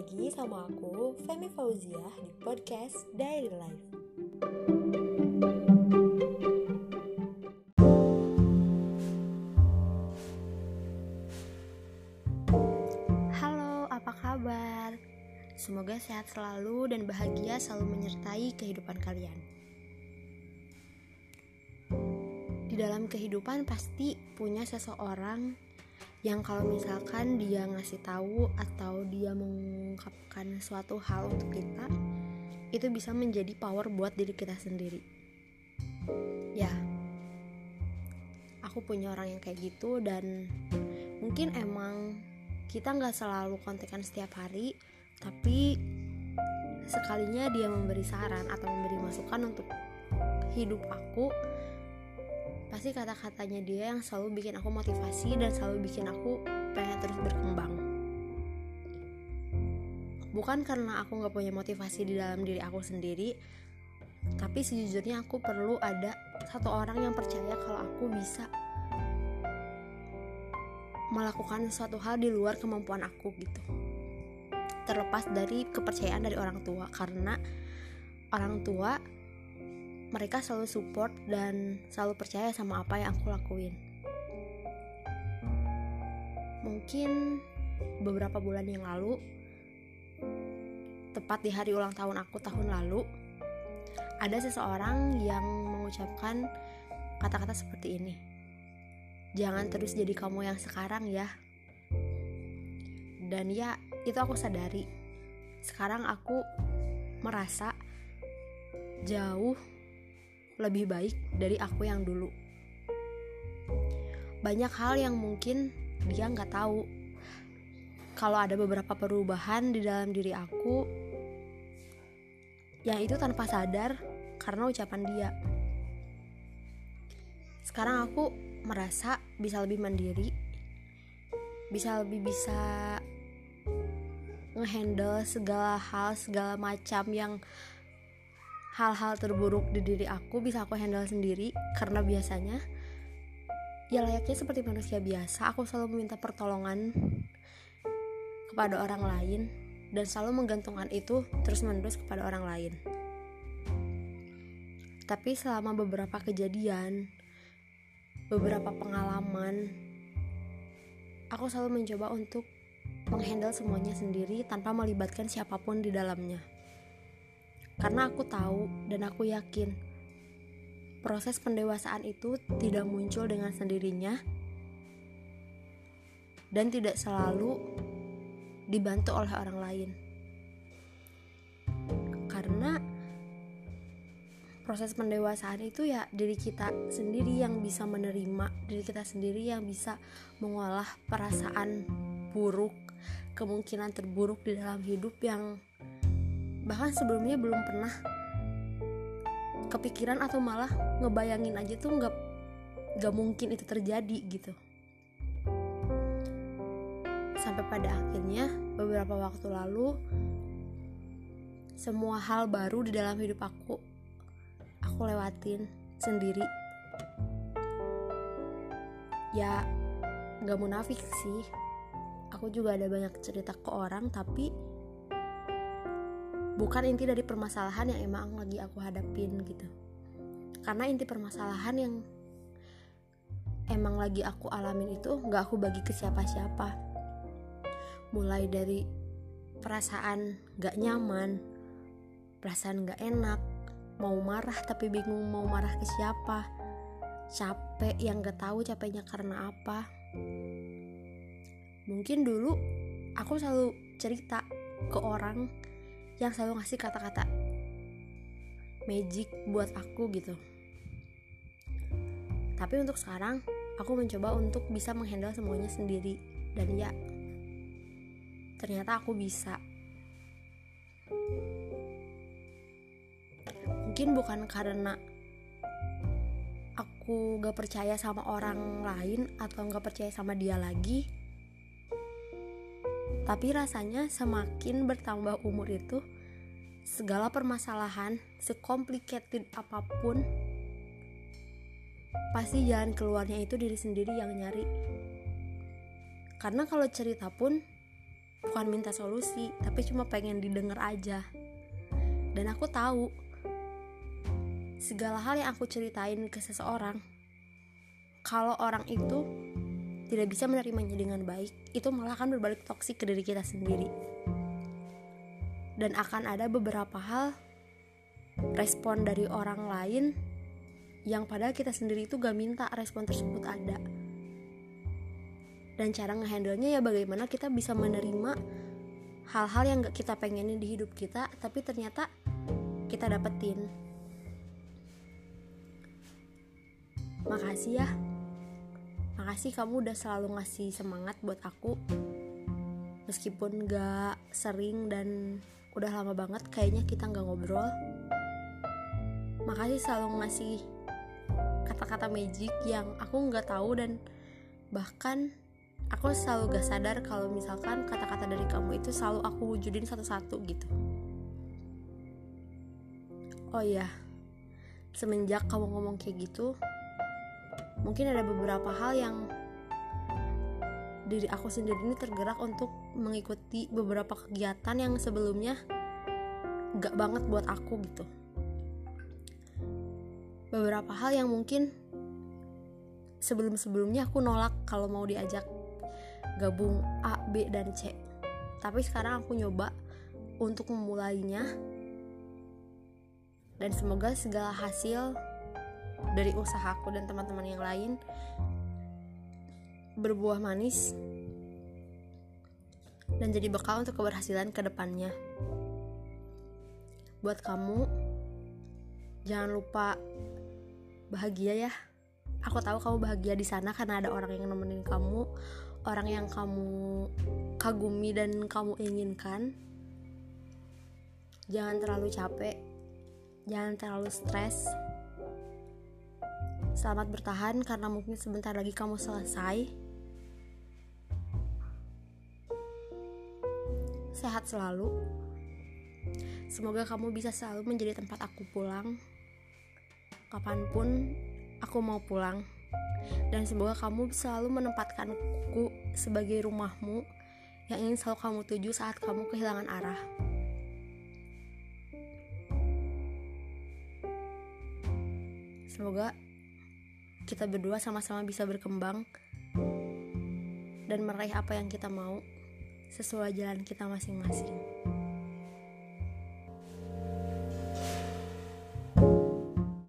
lagi sama aku, Femi Fauziah di podcast Diary Life. Halo, apa kabar? Semoga sehat selalu dan bahagia selalu menyertai kehidupan kalian. Di dalam kehidupan pasti punya seseorang yang kalau misalkan dia ngasih tahu atau dia mengungkapkan suatu hal untuk kita itu bisa menjadi power buat diri kita sendiri. Ya. Aku punya orang yang kayak gitu dan mungkin emang kita nggak selalu kontekan setiap hari tapi sekalinya dia memberi saran atau memberi masukan untuk hidup aku pasti kata-katanya dia yang selalu bikin aku motivasi dan selalu bikin aku pengen terus berkembang. Bukan karena aku gak punya motivasi di dalam diri aku sendiri tapi sejujurnya aku perlu ada satu orang yang percaya kalau aku bisa melakukan suatu hal di luar kemampuan aku gitu. Terlepas dari kepercayaan dari orang tua karena orang tua mereka selalu support dan selalu percaya sama apa yang aku lakuin. Mungkin beberapa bulan yang lalu, tepat di hari ulang tahun aku tahun lalu, ada seseorang yang mengucapkan kata-kata seperti ini. Jangan terus jadi kamu yang sekarang ya. Dan ya, itu aku sadari. Sekarang aku merasa jauh lebih baik dari aku yang dulu. Banyak hal yang mungkin dia nggak tahu. Kalau ada beberapa perubahan di dalam diri aku, yang itu tanpa sadar karena ucapan dia. Sekarang aku merasa bisa lebih mandiri, bisa lebih bisa ngehandle segala hal, segala macam yang hal-hal terburuk di diri aku bisa aku handle sendiri karena biasanya ya layaknya seperti manusia biasa aku selalu meminta pertolongan kepada orang lain dan selalu menggantungkan itu terus menerus kepada orang lain. Tapi selama beberapa kejadian beberapa pengalaman aku selalu mencoba untuk menghandle semuanya sendiri tanpa melibatkan siapa pun di dalamnya karena aku tahu dan aku yakin proses pendewasaan itu tidak muncul dengan sendirinya dan tidak selalu dibantu oleh orang lain. Karena proses pendewasaan itu ya diri kita sendiri yang bisa menerima, diri kita sendiri yang bisa mengolah perasaan buruk, kemungkinan terburuk di dalam hidup yang bahkan sebelumnya belum pernah kepikiran atau malah ngebayangin aja tuh nggak nggak mungkin itu terjadi gitu. Sampai pada akhirnya beberapa waktu lalu semua hal baru di dalam hidup aku aku lewatin sendiri. Ya nggak munafik sih. Aku juga ada banyak cerita ke orang tapi bukan inti dari permasalahan yang emang lagi aku hadapin gitu. Karena inti permasalahan yang emang lagi aku alamin itu nggak aku bagi ke siapa-siapa. Mulai dari perasaan gak nyaman perasaan gak enak mau marah tapi bingung mau marah ke siapa capek yang gak tahu capeknya karena apa. Mungkin dulu aku selalu cerita ke orang yang selalu ngasih kata-kata magic buat aku gitu. Tapi untuk sekarang aku mencoba untuk bisa menghandle semuanya sendiri. Dan ya ternyata aku bisa. Mungkin bukan karena aku gak percaya sama orang lain atau gak percaya sama dia lagi tapi rasanya semakin bertambah umur itu segala permasalahan sekomplikated apa pun pasti jalan keluarnya itu diri sendiri yang nyari. Karena kalau cerita pun bukan minta solusi tapi cuma pengen didengar aja. Dan aku tahu segala hal yang aku ceritain ke seseorang kalau orang itu tidak bisa menerimanya dengan baik itu malah akan berbalik toksik ke diri kita sendiri. Dan akan ada beberapa hal respon dari orang lain yang padahal kita sendiri itu gak minta respon tersebut ada. Dan cara ngehandle-nya ya bagaimana kita bisa menerima hal-hal yang gak kita pengenin di hidup kita tapi ternyata kita dapetin. Makasih ya makasih kamu udah selalu ngasih semangat buat aku. Meskipun gak sering dan udah lama banget kayaknya kita gak ngobrol. Makasih selalu ngasih kata-kata magic yang aku nggak tahu dan bahkan aku selalu gak sadar kalau misalkan kata-kata dari kamu itu selalu aku wujudin satu-satu gitu. Oh iya semenjak kamu ngomong kayak gitu mungkin ada beberapa hal yang diri aku sendiri ini tergerak untuk mengikuti beberapa kegiatan yang sebelumnya gak banget buat aku gitu beberapa hal yang mungkin sebelum-sebelumnya aku nolak kalau mau diajak gabung A, B, dan C. Tapi sekarang aku nyoba untuk memulainya dan semoga segala hasil dari usahaku dan teman-teman yang lain berbuah manis dan jadi bekal untuk keberhasilan ke depannya. Buat kamu, jangan lupa bahagia ya. Aku tahu kamu bahagia di sana karena ada orang yang nemenin kamu, orang yang kamu kagumi dan kamu inginkan jangan terlalu capek jangan terlalu stres selamat bertahan karena mungkin sebentar lagi kamu selesai. Sehat selalu. Semoga kamu bisa selalu menjadi tempat aku pulang. Kapan pun aku mau pulang. Dan semoga kamu selalu menempatkanku sebagai rumahmu yang ingin selalu kamu tuju saat kamu kehilangan arah. Semoga kita berdua sama-sama bisa berkembang dan meraih apa yang kita mau sesuai jalan kita masing-masing.